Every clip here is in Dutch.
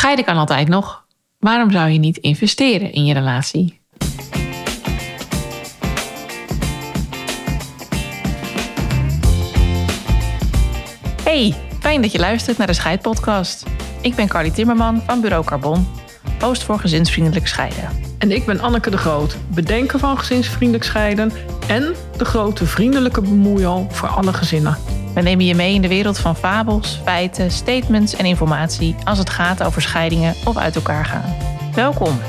Scheiden kan altijd nog. Waarom zou je niet investeren in je relatie? Hey, fijn dat je luistert naar de Scheidpodcast. Ik ben Carly Timmerman van Bureau Carbon, host voor gezinsvriendelijk scheiden. En ik ben Anneke de Groot, bedenker van gezinsvriendelijk scheiden en de grote vriendelijke bemoeial voor alle gezinnen. We nemen je mee in de wereld van fabels, feiten, statements en informatie als het gaat over scheidingen of uit elkaar gaan. Welkom.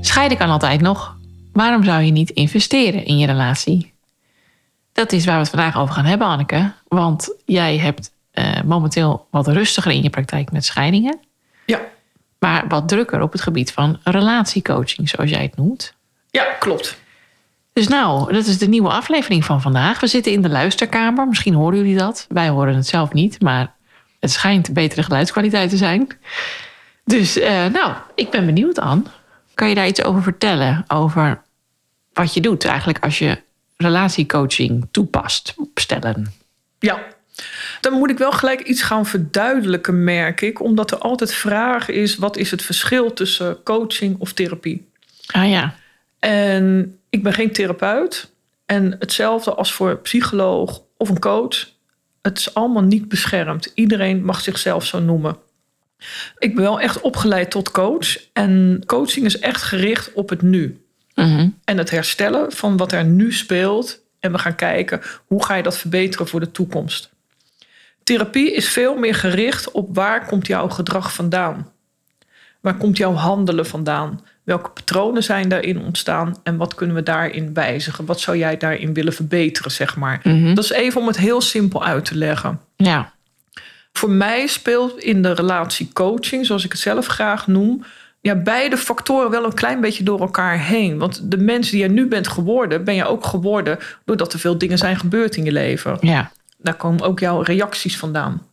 Scheiden kan altijd nog. Waarom zou je niet investeren in je relatie? Dat is waar we het vandaag over gaan hebben, Anneke. Want jij hebt momenteel wat rustiger in je praktijk met scheidingen. Ja. Maar wat drukker op het gebied van relatiecoaching, zoals jij het noemt. Ja, klopt. Dus nou, dat is de nieuwe aflevering van vandaag. We zitten in de luisterkamer. Misschien horen jullie dat. Wij horen het zelf niet, maar het schijnt betere geluidskwaliteit te zijn. Dus uh, nou, ik ben benieuwd, Anne. Kan je daar iets over vertellen? Over wat je doet eigenlijk als je relatiecoaching toepast op stellen? Ja, dan moet ik wel gelijk iets gaan verduidelijken, merk ik. Omdat er altijd vraag is: wat is het verschil tussen coaching of therapie? Ah ja. En ik ben geen therapeut. En hetzelfde als voor een psycholoog of een coach. Het is allemaal niet beschermd. Iedereen mag zichzelf zo noemen. Ik ben wel echt opgeleid tot coach. En coaching is echt gericht op het nu. Mm En het herstellen van wat er nu speelt. En we gaan kijken hoe ga je dat verbeteren voor de toekomst. Therapie is veel meer gericht op waar komt jouw gedrag vandaan? Waar komt jouw handelen vandaan? Welke patronen zijn daarin ontstaan en wat kunnen we daarin wijzigen? Wat zou jij daarin willen verbeteren, zeg maar? Mhm. Dat is even om het heel simpel uit te leggen. Ja. Voor mij speelt in de relatie coaching, zoals ik het zelf graag noem, ja, beide factoren wel een klein beetje door elkaar heen. Want de mens die je nu bent geworden, ben je ook geworden doordat er veel dingen zijn gebeurd in je leven. Ja. Daar komen ook jouw reacties vandaan.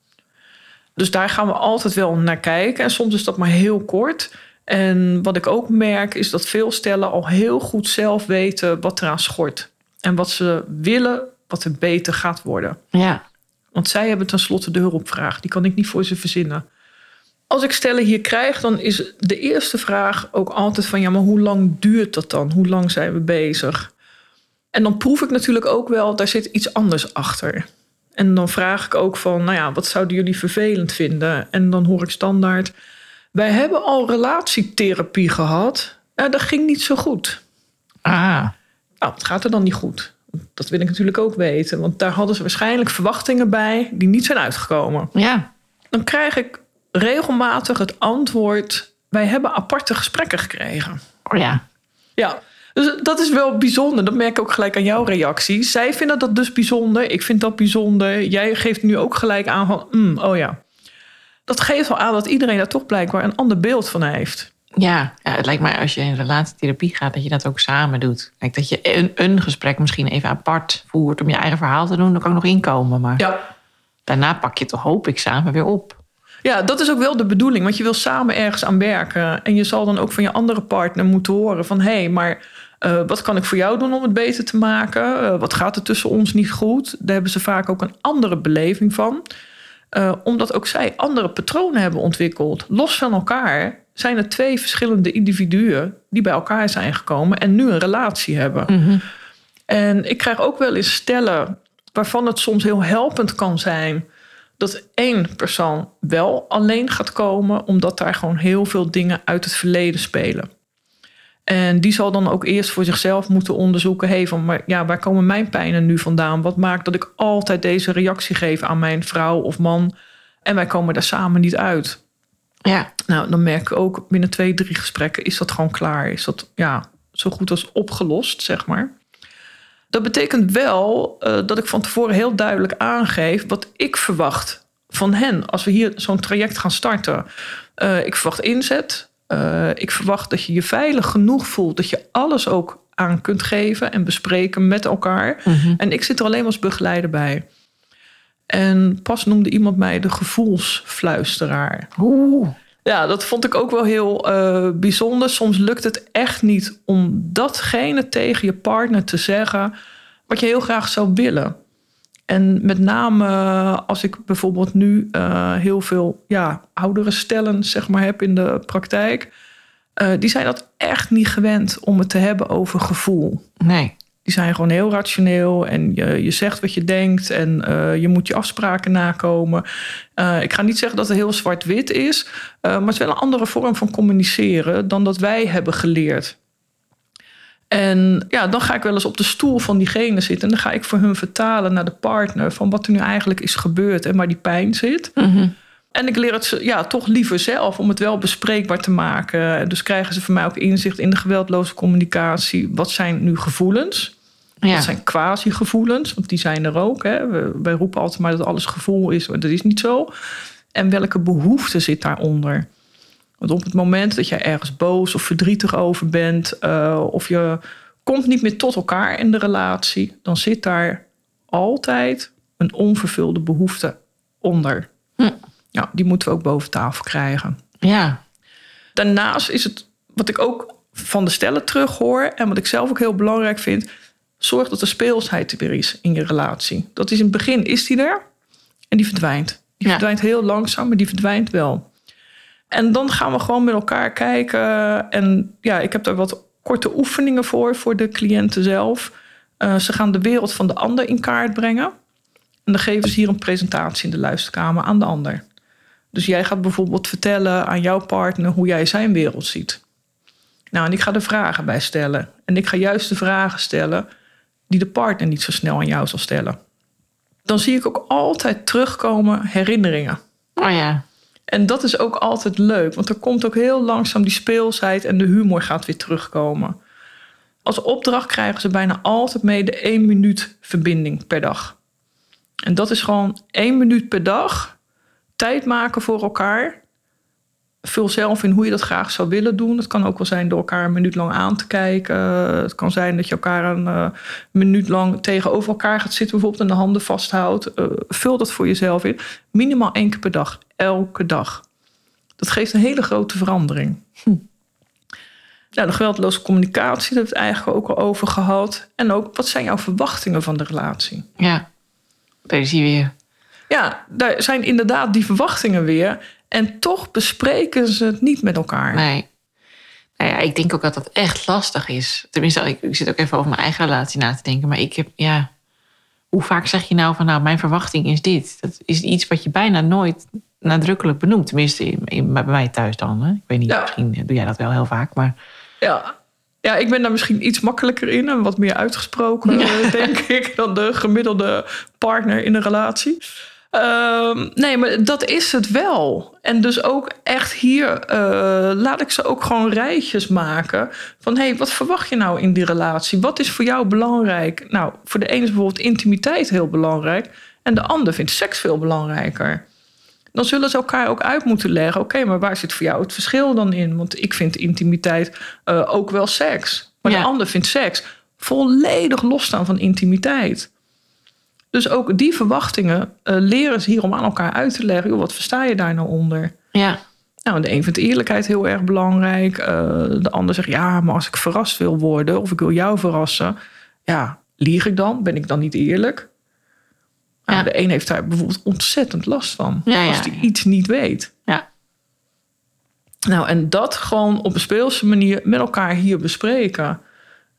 Dus daar gaan we altijd wel naar kijken. En soms is dat maar heel kort. En wat ik ook merk is dat veel stellen al heel goed zelf weten wat eraan schort. En wat ze willen, wat er beter gaat worden. Ja. Want zij hebben tenslotte de hulpvraag. Die kan ik niet voor ze verzinnen. Als ik stellen hier krijg, dan is de eerste vraag ook altijd van... ja, maar hoe lang duurt dat dan? Hoe lang zijn we bezig? En dan proef ik natuurlijk ook wel, daar zit iets anders achter. En dan vraag ik ook van, nou ja, wat zouden jullie vervelend vinden? En dan hoor ik standaard, wij hebben al relatietherapie gehad. Ja, dat ging niet zo goed. Ah. Nou, wat gaat er dan niet goed? Dat wil ik natuurlijk ook weten. Want daar hadden ze waarschijnlijk verwachtingen bij die niet zijn uitgekomen. Ja. Dan krijg ik regelmatig het antwoord: wij hebben aparte gesprekken gekregen. Oh ja. Ja, dus dat is wel bijzonder. Dat merk ik ook gelijk aan jouw reactie. Zij vinden dat dus bijzonder. Ik vind dat bijzonder. Jij geeft nu ook gelijk aan van, mm, oh ja. Dat geeft wel aan dat iedereen daar toch blijkbaar een ander beeld van heeft. Ja. ja, het lijkt mij als je in relatietherapie gaat, dat je dat ook samen doet. Kijk, dat je een, een gesprek misschien even apart voert om je eigen verhaal te doen, dan kan ik nog inkomen. Maar Ja. daarna pak je toch, hoop ik, samen weer op. Ja, dat is ook wel de bedoeling. Want je wil samen ergens aan werken. En je zal dan ook van je andere partner moeten horen van... hé, hey, maar uh, wat kan ik voor jou doen om het beter te maken? Uh, wat gaat er tussen ons niet goed? Daar hebben ze vaak ook een andere beleving van. Uh, omdat ook zij andere patronen hebben ontwikkeld. Los van elkaar zijn er twee verschillende individuen... die bij elkaar zijn gekomen en nu een relatie hebben. Mm -hmm. En ik krijg ook wel eens stellen waarvan het soms heel helpend kan zijn dat één persoon wel alleen gaat komen, omdat daar gewoon heel veel dingen uit het verleden spelen. En die zal dan ook eerst voor zichzelf moeten onderzoeken: hé, hey, van maar ja, waar komen mijn pijnen nu vandaan? Wat maakt dat ik altijd deze reactie geef aan mijn vrouw of man? En wij komen daar samen niet uit. Ja. Nou, dan merk ik ook binnen twee, drie gesprekken is dat gewoon klaar. Is dat ja, zo goed als opgelost, zeg maar. Dat betekent wel uh, dat ik van tevoren heel duidelijk aangeef wat ik verwacht van hen als we hier zo'n traject gaan starten. Uh, ik verwacht inzet. Uh, ik verwacht dat je je veilig genoeg voelt dat je alles ook aan kunt geven en bespreken met elkaar. Mm -hmm. En ik zit er alleen maar als begeleider bij. En pas noemde iemand mij de gevoelsfluisteraar. Oeh. Ja, dat vond ik ook wel heel uh, bijzonder. Soms lukt het echt niet om datgene tegen je partner te zeggen wat je heel graag zou willen. En met name als ik bijvoorbeeld nu uh, heel veel ja, oudere stellen zeg maar, heb in de praktijk. Die zijn dat echt niet gewend om het te hebben over gevoel. Nee. Die zijn gewoon heel rationeel en je, je zegt wat je denkt en uh, je moet je afspraken nakomen. Uh, ik ga niet zeggen dat het heel zwart-wit is, uh, maar het is wel een andere vorm van communiceren dan dat wij hebben geleerd. En ja, dan ga ik wel eens op de stoel van diegene zitten en dan ga ik voor hun vertalen naar de partner van wat er nu eigenlijk is gebeurd en waar die pijn zit. Mm. En ik leer het ja, toch liever zelf om het wel bespreekbaar te maken. Dus krijgen ze van mij ook inzicht in de geweldloze communicatie. Wat zijn nu gevoelens? Ja. Dat zijn quasi-gevoelens, want die zijn er ook. Hè. We, wij roepen altijd maar dat alles gevoel is, maar dat is niet zo. En welke behoefte zit daaronder? Want op het moment dat jij ergens boos of verdrietig over bent, uh, of je komt niet meer tot elkaar in de relatie, dan zit daar altijd een onvervulde behoefte onder. Hm. Ja, die moeten we ook boven tafel krijgen. Ja. Daarnaast is het wat ik ook van de stellen terug hoor en wat ik zelf ook heel belangrijk vind, zorg dat de speelsheid er weer is in je relatie. Dat is in het begin is die er en die verdwijnt. Die Ja. verdwijnt heel langzaam, maar die verdwijnt wel. En dan gaan we gewoon met elkaar kijken. En ja, ik heb daar wat korte oefeningen voor, voor de cliënten zelf. Uh, ze gaan de wereld van de ander in kaart brengen. En dan geven ze hier een presentatie in de luisterkamer aan de ander. Dus jij gaat bijvoorbeeld vertellen aan jouw partner hoe jij zijn wereld ziet. Nou, en ik ga er vragen bij stellen. En ik ga juist de vragen stellen die de partner niet zo snel aan jou zal stellen. Dan zie ik ook altijd terugkomen herinneringen. Oh ja. En dat is ook altijd leuk, want er komt ook heel langzaam die speelsheid en de humor gaat weer terugkomen. Als opdracht krijgen ze bijna altijd mee de één minuut verbinding per dag. En dat is gewoon één minuut per dag tijd maken voor elkaar. Vul zelf in hoe je dat graag zou willen doen. Het kan ook wel zijn door elkaar een minuut lang aan te kijken. Het kan zijn dat je elkaar een uh, minuut lang tegenover elkaar gaat zitten, bijvoorbeeld en de handen vasthoudt. Uh, vul dat voor jezelf in. Minimaal één keer per dag. Elke dag. Dat geeft een hele grote verandering. Hm. Nou, de geweldloze communicatie, daar hebben we het eigenlijk ook al over gehad. En ook, wat zijn jouw verwachtingen van de relatie? Ja. Daar hij weer. Ja, daar zijn inderdaad die verwachtingen weer. En toch bespreken ze het niet met elkaar. Nee. Nou ja, ik denk ook dat dat echt lastig is. Tenminste, ik, ik zit ook even over mijn eigen relatie na te denken. Maar ik heb, ja... Hoe vaak zeg je nou van, nou, mijn verwachting is dit? Dat is iets wat je bijna nooit nadrukkelijk benoemt. Tenminste, in, in, bij mij thuis dan. Hè? Ik weet niet, Ja. misschien doe jij dat wel heel vaak. Maar Ja. ja, ik ben daar misschien iets makkelijker in en wat meer uitgesproken, denk ik, dan de gemiddelde partner in een relatie. Ehm, nee, maar dat is het wel. En dus ook echt hier eh, laat ik ze ook gewoon rijtjes maken. Van hé, hey, wat verwacht je nou in die relatie? Wat is voor jou belangrijk? Nou, voor de ene is bijvoorbeeld intimiteit heel belangrijk. En de ander vindt seks veel belangrijker. Dan zullen ze elkaar ook uit moeten leggen. Oké, maar waar zit voor jou het verschil dan in? Want ik vind intimiteit uh, ook wel seks. Maar Ja. de ander vindt seks volledig losstaan van intimiteit. Dus ook die verwachtingen uh, leren ze hier om aan elkaar uit te leggen. Joh, wat versta je daar nou onder? ja, Nou, de een vindt eerlijkheid heel erg belangrijk. Uh, de ander zegt, ja, maar als ik verrast wil worden... of ik wil jou verrassen... ja, lieg ik dan? Ben ik dan niet eerlijk? Nou, Ja. De een heeft daar bijvoorbeeld ontzettend last van. Ja, als hij ja. iets niet weet. ja. Nou, en dat gewoon op een speelse manier met elkaar hier bespreken.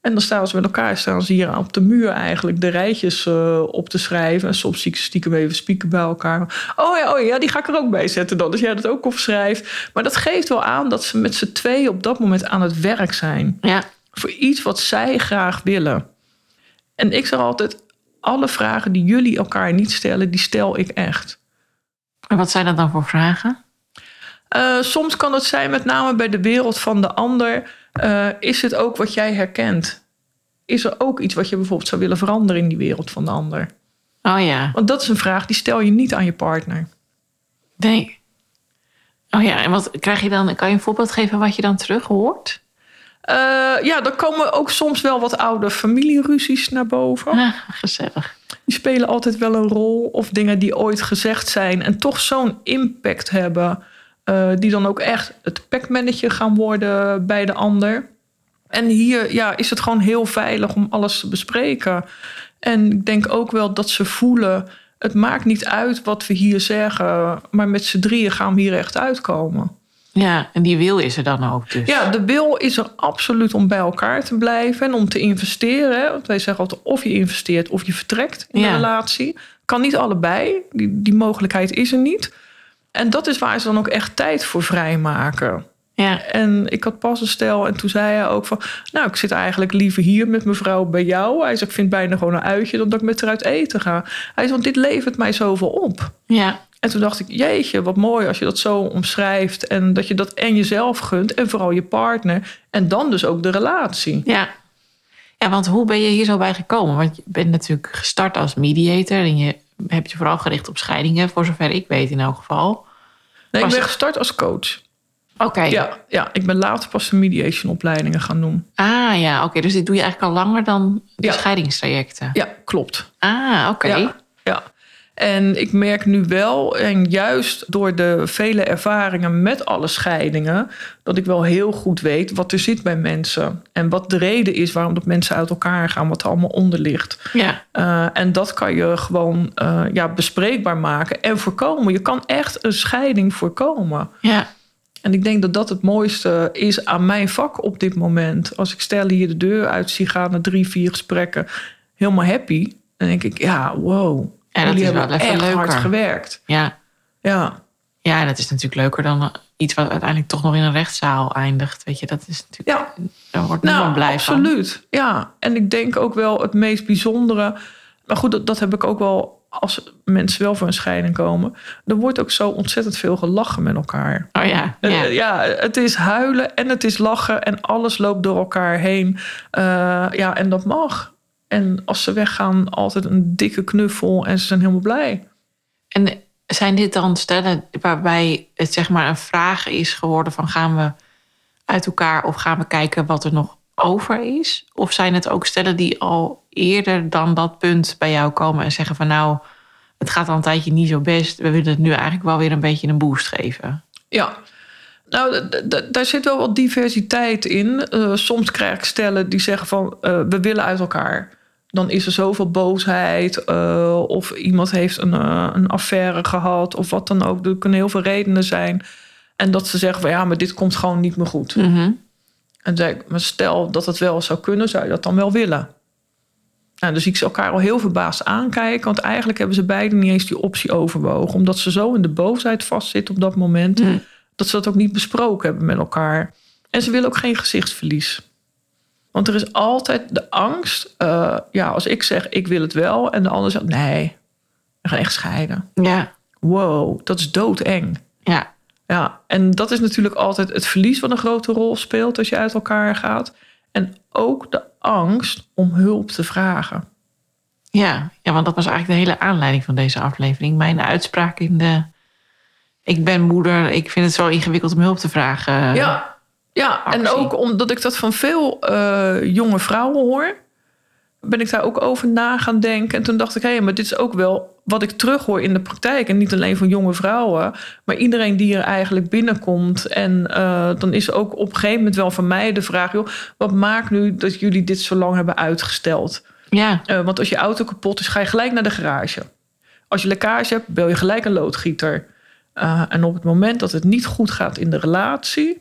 En dan staan ze met elkaar, staan ze hier op de muur eigenlijk de rijtjes uh, op te schrijven. En soms zie ik stiekem even spieken bij elkaar. Oh ja, oh ja, die ga ik er ook bij zetten dan. Dus jij dat ook opschrijft. Maar dat geeft wel aan dat ze met z'n tweeën op dat moment aan het werk zijn. ja. Voor iets wat zij graag willen. En ik zeg altijd, alle vragen die jullie elkaar niet stellen, die stel ik echt. En wat zijn dat dan voor vragen? Uh, soms kan het zijn, met name bij de wereld van de ander, uh, is het ook wat jij herkent? Is er ook iets wat je bijvoorbeeld zou willen veranderen in die wereld van de ander? Oh ja, Want dat is een vraag die stel je niet aan je partner. nee. Oh ja, en wat krijg je dan? Kan je een voorbeeld geven wat je dan terug hoort? Uh, ja, dan komen ook soms wel wat oude familieruzies naar boven. Ah, gezellig. Die spelen altijd wel een rol. Of dingen die ooit gezegd zijn en toch zo'n impact hebben. Eh, die dan ook echt het pekmannetje gaan worden bij de ander. En hier ja, is het gewoon heel veilig om alles te bespreken. En ik denk ook wel dat ze voelen... het maakt niet uit wat we hier zeggen... maar met z'n drieën gaan we hier echt uitkomen. Ja, en die wil is er dan ook dus. Ja, de wil is er absoluut om bij elkaar te blijven en om te investeren. Hè? Want wij zeggen altijd of je investeert of je vertrekt in Ja. een relatie. Kan niet allebei. Die, die mogelijkheid is er niet. En dat is waar ze dan ook echt tijd voor vrijmaken. Ja, En ik had pas een stel en toen zei hij ook van... nou, ik zit eigenlijk liever hier met mevrouw bij jou. Hij zei, ik vind bijna gewoon een uitje... dan dat ik met haar uit eten ga. Hij zei, want dit levert mij zoveel op. ja, En toen dacht ik, jeetje, wat mooi als je dat zo omschrijft. En dat je dat en jezelf gunt en vooral je partner. En dan dus ook de relatie. ja. Ja, want hoe ben je hier zo bij gekomen? Want je bent natuurlijk gestart als mediator... en je hebt je vooral gericht op scheidingen... voor zover ik weet in elk geval. Nee, ik ben gestart als coach. Oké. Ja, ja, ik ben later pas de mediation opleidingen gaan doen. Ah ja, oké. Dus dit doe je eigenlijk al langer dan de Ja. scheidingstrajecten? Ja, klopt. Ah, oké. Ja. En ik merk nu wel, en juist door de vele ervaringen met alle scheidingen, dat ik wel heel goed weet wat er zit bij mensen. En wat de reden is waarom dat mensen uit elkaar gaan, wat er allemaal onder ligt. Ja, Eh, en dat kan je gewoon eh, ja, bespreekbaar maken en voorkomen. Je kan echt een scheiding voorkomen. ja, En ik denk dat dat het mooiste is aan mijn vak op dit moment. Als ik stel hier de deur uit zie gaan na drie, vier gesprekken, helemaal happy. Dan denk ik, ja, wow. Ja, dat is wel even echt hard gewerkt. ja. Ja, Ja, en het is natuurlijk leuker dan eh, iets wat uiteindelijk toch nog in een rechtszaal eindigt. Weet je, dat is natuurlijk. ja. Daar wordt niemand nou, blij van. absoluut. Ja, en ik denk ook wel het meest bijzondere. Maar goed, dat, dat heb ik ook wel als mensen wel voor een scheiding komen. Er wordt ook zo ontzettend veel gelachen met elkaar. Oh ja, Eh, ja. Ja, het is huilen en het is lachen en alles loopt door elkaar heen. Eh, ja, en dat mag. En als ze weggaan, altijd een dikke knuffel en ze zijn helemaal blij. En zijn dit dan stellen waarbij het zeg maar een vraag is geworden van gaan we uit elkaar of gaan we kijken wat er nog over is? Of zijn het ook stellen die al eerder dan dat punt bij jou komen en zeggen van nou, het gaat al een tijdje niet zo best. We willen het nu eigenlijk wel weer een beetje een boost geven. Ja, nou, daar zit wel wat diversiteit in. Eh, soms krijg ik stellen die zeggen van eh, we willen uit elkaar. Dan is er zoveel boosheid. eh, of iemand heeft een, eh, een affaire gehad. Of wat dan ook. Er kunnen heel veel redenen zijn. En dat ze zeggen van ja, maar dit komt gewoon niet meer goed. Mhm. En dan zeg ik, maar stel dat het wel zou kunnen, zou je dat dan wel willen? Nou, dus ik ze elkaar al heel verbaasd aankijken. Want eigenlijk hebben ze beiden niet eens die optie overwogen. Omdat ze zo in de boosheid vastzitten op dat moment. Mm. Dat ze dat ook niet besproken hebben met elkaar. En ze willen ook geen gezichtsverlies. Want er is altijd de angst. eh, ja, als ik zeg ik wil het wel. En de ander zegt nee, we gaan echt scheiden. Ja, Wow, dat is doodeng. ja, Ja, en dat is natuurlijk altijd het verlies wat een grote rol speelt als je uit elkaar gaat. En ook de angst om hulp te vragen. ja, ja, want dat was eigenlijk de hele aanleiding van deze aflevering. Mijn uitspraak in de. Ik ben moeder, ik vind het zo ingewikkeld om hulp te vragen. Ja, ja en ook omdat ik dat van veel eh, jonge vrouwen hoor, ben ik daar ook over na gaan denken. En toen dacht ik, hé, maar dit is ook wel wat ik terughoor in de praktijk. En niet alleen van jonge vrouwen, maar iedereen die er eigenlijk binnenkomt. En eh, dan is ook op een gegeven moment wel van mij de vraag, joh, wat maakt nu dat jullie dit zo lang hebben uitgesteld? ja, Eh, want als je auto kapot is, ga je gelijk naar de garage. Als je lekkage hebt, bel je gelijk een loodgieter. En op het moment dat het niet goed gaat in de relatie,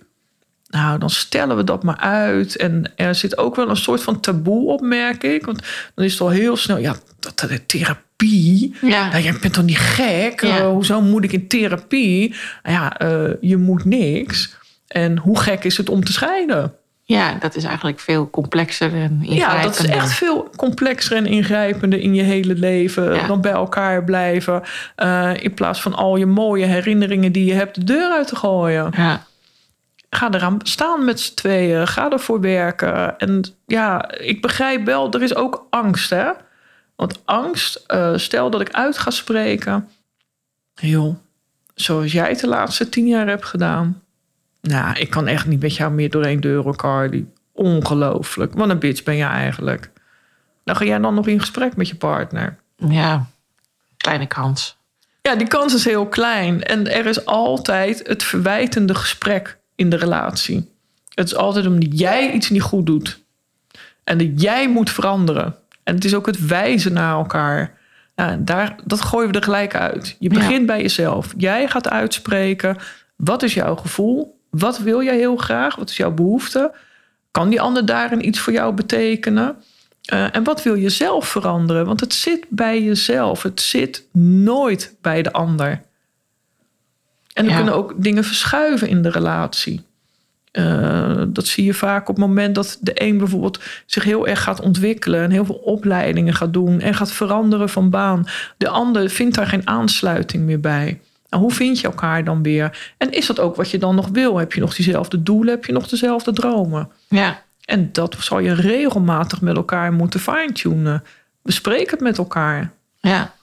nou, dan stellen we dat maar uit. En er zit ook wel een soort van taboe op, merk ik. Want dan is het al heel snel, ja, dat, dat therapie. ja. Ja, jij bent toch niet gek? Ja. Eh, hoezo moet ik in therapie? Nou ja, eh, je moet niks. En hoe gek is het om te scheiden? Ja, dat is eigenlijk veel complexer en ingrijpender. Ja, dat is echt veel complexer en ingrijpender in je hele leven Ja. dan bij elkaar blijven. eh, in plaats van al je mooie herinneringen die je hebt de deur uit te gooien. Ja, Ga eraan staan met z'n tweeën. Ga ervoor werken. En ja, ik begrijp wel, er is ook angst, hè? Want angst, eh, stel dat ik uit ga spreken. Joh, zoals jij het de laatste tien jaar hebt gedaan. Nou, ik kan echt niet met jou meer door één deur, Cardi. Ongelooflijk. Wat een bitch ben je eigenlijk. Dan ga jij dan nog in gesprek met je partner. ja, kleine kans. Ja, die kans is heel klein. En er is altijd het verwijtende gesprek in de relatie. Het is altijd omdat jij iets niet goed doet. En dat jij moet veranderen. En het is ook het wijzen naar elkaar. Ja, daar, dat gooien we er gelijk uit. Je begint bij jezelf. Jij gaat uitspreken. Wat is jouw gevoel? Wat wil jij heel graag? Wat is jouw behoefte? Kan die ander daarin iets voor jou betekenen? Uh, en wat wil je zelf veranderen? Want het zit bij jezelf. Het zit nooit bij de ander. En er Ja. kunnen ook dingen verschuiven in de relatie. Uh, dat zie je vaak op het moment dat de een bijvoorbeeld zich heel erg gaat ontwikkelen en heel veel opleidingen gaat doen en gaat veranderen van baan. De ander vindt daar geen aansluiting meer bij. Nou, hoe vind je elkaar dan weer? En is dat ook wat je dan nog wil? Heb je nog diezelfde doelen? Heb je nog dezelfde dromen? Ja, En dat zal je regelmatig met elkaar moeten fine-tunen. Bespreek het met elkaar. ja.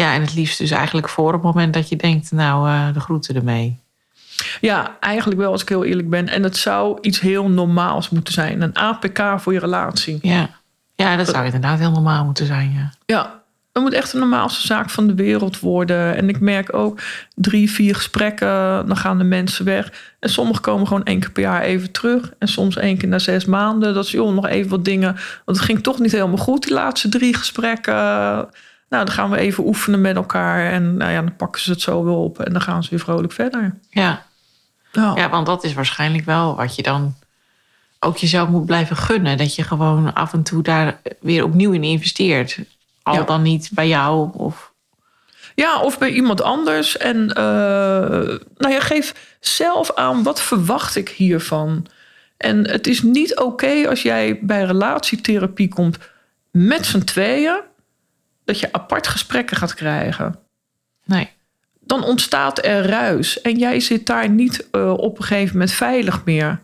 Ja, en het liefst dus eigenlijk voor het moment dat je denkt, nou, eh, de groeten ermee. Ja, eigenlijk wel als ik heel eerlijk ben. En het zou iets heel normaals moeten zijn. Een APK voor je relatie. Ja, ja dat zou inderdaad heel normaal moeten zijn, ja. Ja, het moet echt de normaalste zaak van de wereld worden. En ik merk ook drie, vier gesprekken, dan gaan de mensen weg. En sommigen komen gewoon één keer per jaar even terug. En soms één keer na zes maanden. Dat is, joh, nog even wat dingen. Want het ging toch niet helemaal goed, die laatste drie gesprekken. Nou, dan gaan we even oefenen met elkaar. En nou ja, dan pakken ze het zo weer op. En dan gaan ze weer vrolijk verder. Ja, Ja, ja want dat is waarschijnlijk wel wat je dan ook jezelf moet blijven gunnen. Dat je gewoon af en toe daar weer opnieuw in investeert. Al Ja. dan niet bij jou of... Ja, of bij iemand anders. En eh, nou ja, geef zelf aan wat verwacht ik hiervan. En het is niet oké als jij bij relatietherapie komt met z'n tweeën, dat je apart gesprekken gaat krijgen. Nee, Dan ontstaat er ruis en jij zit daar niet eh, op een gegeven moment veilig meer.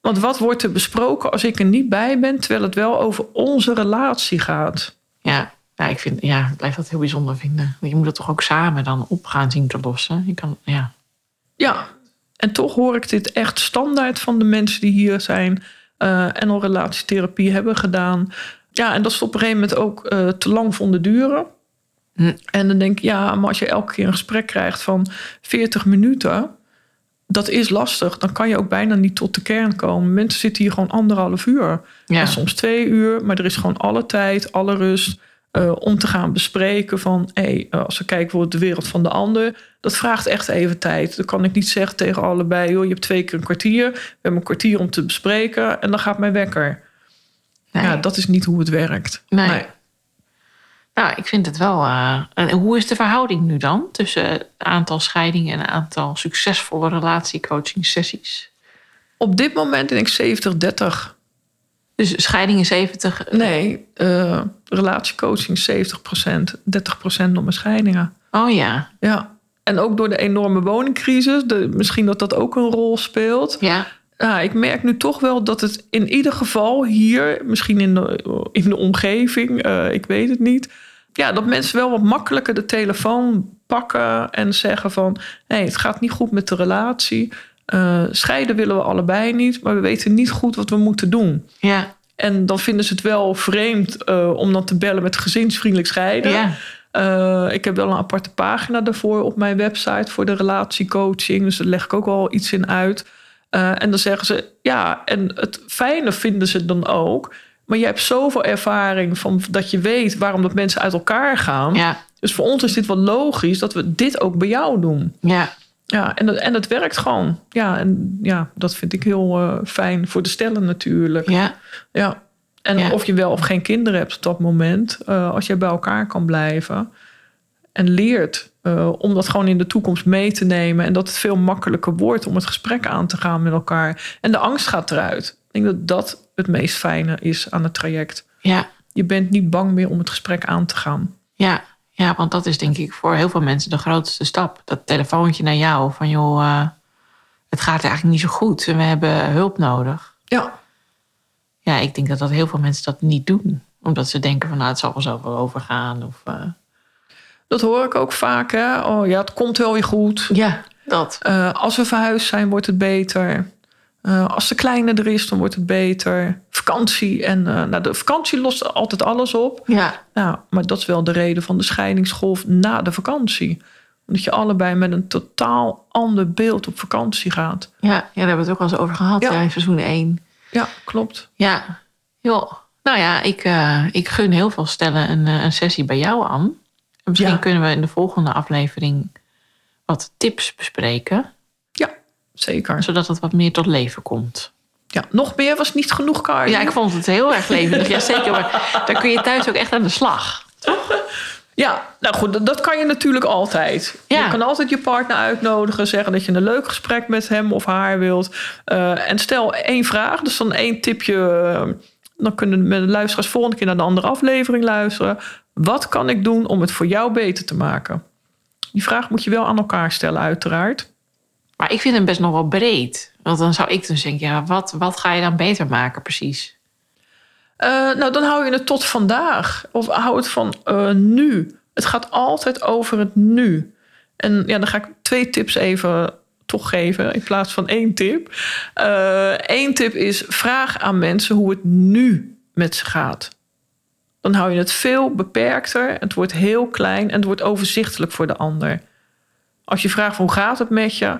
Want wat wordt er besproken als ik er niet bij ben, terwijl het wel over onze relatie gaat? ja. Ja, ik vind, ja, ik blijf dat heel bijzonder vinden. Je moet dat toch ook samen dan op gaan zien te lossen. Je kan, ja. Ja, en toch hoor ik dit echt standaard van de mensen die hier zijn eh, en al relatietherapie hebben gedaan. Ja, en dat is op een gegeven moment ook eh, te lang vonden duren. Hm. En dan denk ik, ja, maar als je elke keer een gesprek krijgt van 40 minuten, dat is lastig. Dan kan je ook bijna niet tot de kern komen. Mensen zitten hier gewoon anderhalf uur. Ja. En soms twee uur, maar er is gewoon alle tijd, alle rust eh, om te gaan bespreken van, hé, eh, als we kijken voor de wereld van de ander, dat vraagt echt even tijd. Dan kan ik niet zeggen tegen allebei, joh, je hebt twee keer een kwartier, we hebben een kwartier om te bespreken en dan gaat mijn wekker. Nee. Ja, dat is niet hoe het werkt. Nee. Nou, ik vind het wel. en hoe is de verhouding nu dan tussen het aantal scheidingen en aantal succesvolle relatiecoaching sessies? Op dit moment denk ik 70-30. Dus scheidingen 70. Nee, eh, relatiecoaching 70%, 30% nog maar scheidingen. Oh ja. Ja. En ook door de enorme woningcrisis, de, misschien dat dat ook een rol speelt. Ja. Ja, ik merk nu toch wel dat het in ieder geval hier, misschien in de, in de omgeving, eh, ik weet het niet. Ja, dat mensen wel wat makkelijker de telefoon pakken en zeggen van... hé, het gaat niet goed met de relatie. Eh, scheiden willen we allebei niet, maar we weten niet goed wat we moeten doen. Ja. En dan vinden ze het wel vreemd eh, om dan te bellen met gezinsvriendelijk scheiden. Ja. Ik heb wel een aparte pagina daarvoor op mijn website voor de relatiecoaching. Dus daar leg ik ook wel iets in uit. Eh, en dan zeggen ze, ja, en het fijne vinden ze dan ook. Maar je hebt zoveel ervaring van dat je weet waarom dat mensen uit elkaar gaan. Ja. Dus voor ons is dit wel logisch dat we dit ook bij jou doen. Ja. Ja, en, dat- en het werkt gewoon. Ja, en ja, dat vind ik heel eh, fijn voor de stellen natuurlijk. Ja. Ja. En Ja. of je wel of geen kinderen hebt op dat moment, eh, als je bij elkaar kan blijven en leert eh, om dat gewoon in de toekomst mee te nemen en dat het veel makkelijker wordt om het gesprek aan te gaan met elkaar en de angst gaat eruit. Ik denk dat dat het meest fijne is aan het traject. Ja. Je bent niet bang meer om het gesprek aan te gaan. Ja. Ja, want dat is denk ik voor heel veel mensen de grootste stap. Dat telefoontje naar jou van joh, eh, het gaat eigenlijk niet zo goed en we hebben hulp nodig. Ja, Ja, ik denk dat, dat heel veel mensen dat niet doen. Omdat ze denken van nou, het zal wel zo wel overgaan. Of, eh, dat hoor ik ook vaak. Hè? Oh ja, het komt wel weer goed. Ja, dat. Eh, als we verhuisd zijn, wordt het beter. Eh, als de kleine er is, dan wordt het beter. Vakantie. En eh, nou, de vakantie lost altijd alles op. Ja, Nou, maar dat is wel de reden van de scheidingsgolf na de vakantie. Omdat je allebei met een totaal ander beeld op vakantie gaat. ja, ja, daar hebben we het ook al eens over gehad Ja. ja. in seizoen 1. Ja, klopt. Ja, joh. Nou ja, ik, ik gun heel veel stellen een, een sessie bij jou aan. En misschien Ja. kunnen we in de volgende aflevering wat tips bespreken. Ja, zeker. Zodat het wat meer tot leven komt. Ja, nog meer was niet genoeg, Karin. Ja, ik vond het heel erg levendig. Ja, zeker. Maar daar kun je thuis ook echt aan de slag. Ja, nou goed, dat- kan je natuurlijk altijd. Ja. Je kan altijd je partner uitnodigen, zeggen dat je een leuk gesprek met hem of haar wilt. Eh, en stel één vraag, dus dan één tipje. eh, dan kunnen de luisteraars volgende keer naar de andere aflevering luisteren. Wat kan ik doen om het voor jou beter te maken? Die vraag moet je wel aan elkaar stellen, uiteraard. Maar ik vind hem best nog wel breed. Want dan zou ik dus denken, ja, wat, wat ga je dan beter maken precies? Eh, nou, dan hou je het tot vandaag. Of hou het van eh, nu. Het gaat altijd over het nu. En ja, dan ga ik twee tips even toch geven in plaats van één tip. Eén tip is vraag aan mensen hoe het nu met ze gaat. Dan hou je het veel beperkter. Het wordt heel klein en het wordt overzichtelijk voor de ander. Als je vraagt hoe gaat het met je,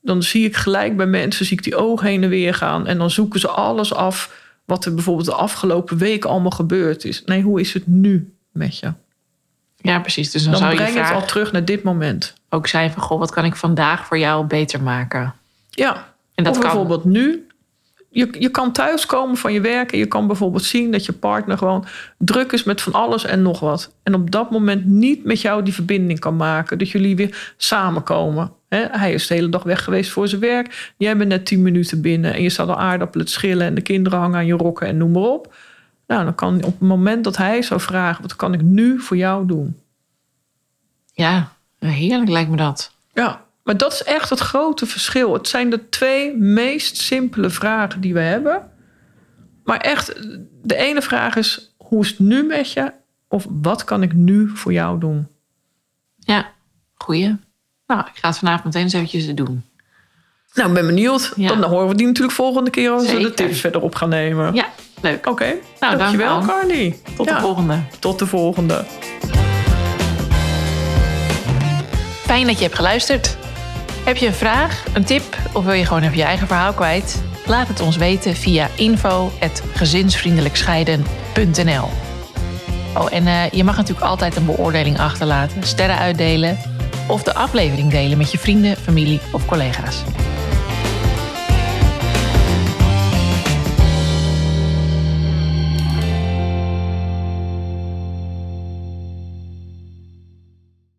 dan zie ik gelijk bij mensen zie ik die ogen heen en weer gaan en dan zoeken ze alles af wat er bijvoorbeeld de afgelopen weken allemaal gebeurd is. Nee, hoe is het nu met je? Ja, precies. Dus dan, Dan zou je breng je het al terug naar dit moment. ook zijn van, goh, wat kan ik vandaag voor jou beter maken? Ja, En dat of kan. bijvoorbeeld nu. Je, je kan thuiskomen van je werk en je kan bijvoorbeeld zien dat je partner gewoon druk is met van alles en nog wat. En op dat moment niet met jou die verbinding kan maken. Dat jullie weer samenkomen. Hè, hij is de hele dag weg geweest voor zijn werk. Jij bent net tien minuten binnen en je staat al aardappelen te schillen en de kinderen hangen aan je rokken en noem maar op. Nou, dan kan op het moment dat hij zou vragen: wat kan ik nu voor jou doen? Ja, heerlijk lijkt me dat. Ja, maar dat is echt het grote verschil. Het zijn de twee meest simpele vragen die we hebben. Maar echt, de ene vraag is: hoe is het nu met je? Of wat kan ik nu voor jou doen? Ja, goeie. Nou, ik ga het vanavond meteen eens eventjes doen. Nou, ik ben benieuwd. Ja. Dan horen we die natuurlijk volgende keer als we de tips verder op gaan nemen. Ja, leuk. Oké, Nou, dankjewel, dank, Anne. Carly. Tot Ja, de volgende. Tot de volgende. Fijn dat je hebt geluisterd. Heb je een vraag, een tip of wil je gewoon even je eigen verhaal kwijt? Laat het ons weten via info.gezinsvriendelijkscheiden.nl Oh, en eh, je mag natuurlijk altijd een beoordeling achterlaten, sterren uitdelen of de aflevering delen met je vrienden, familie of collega's.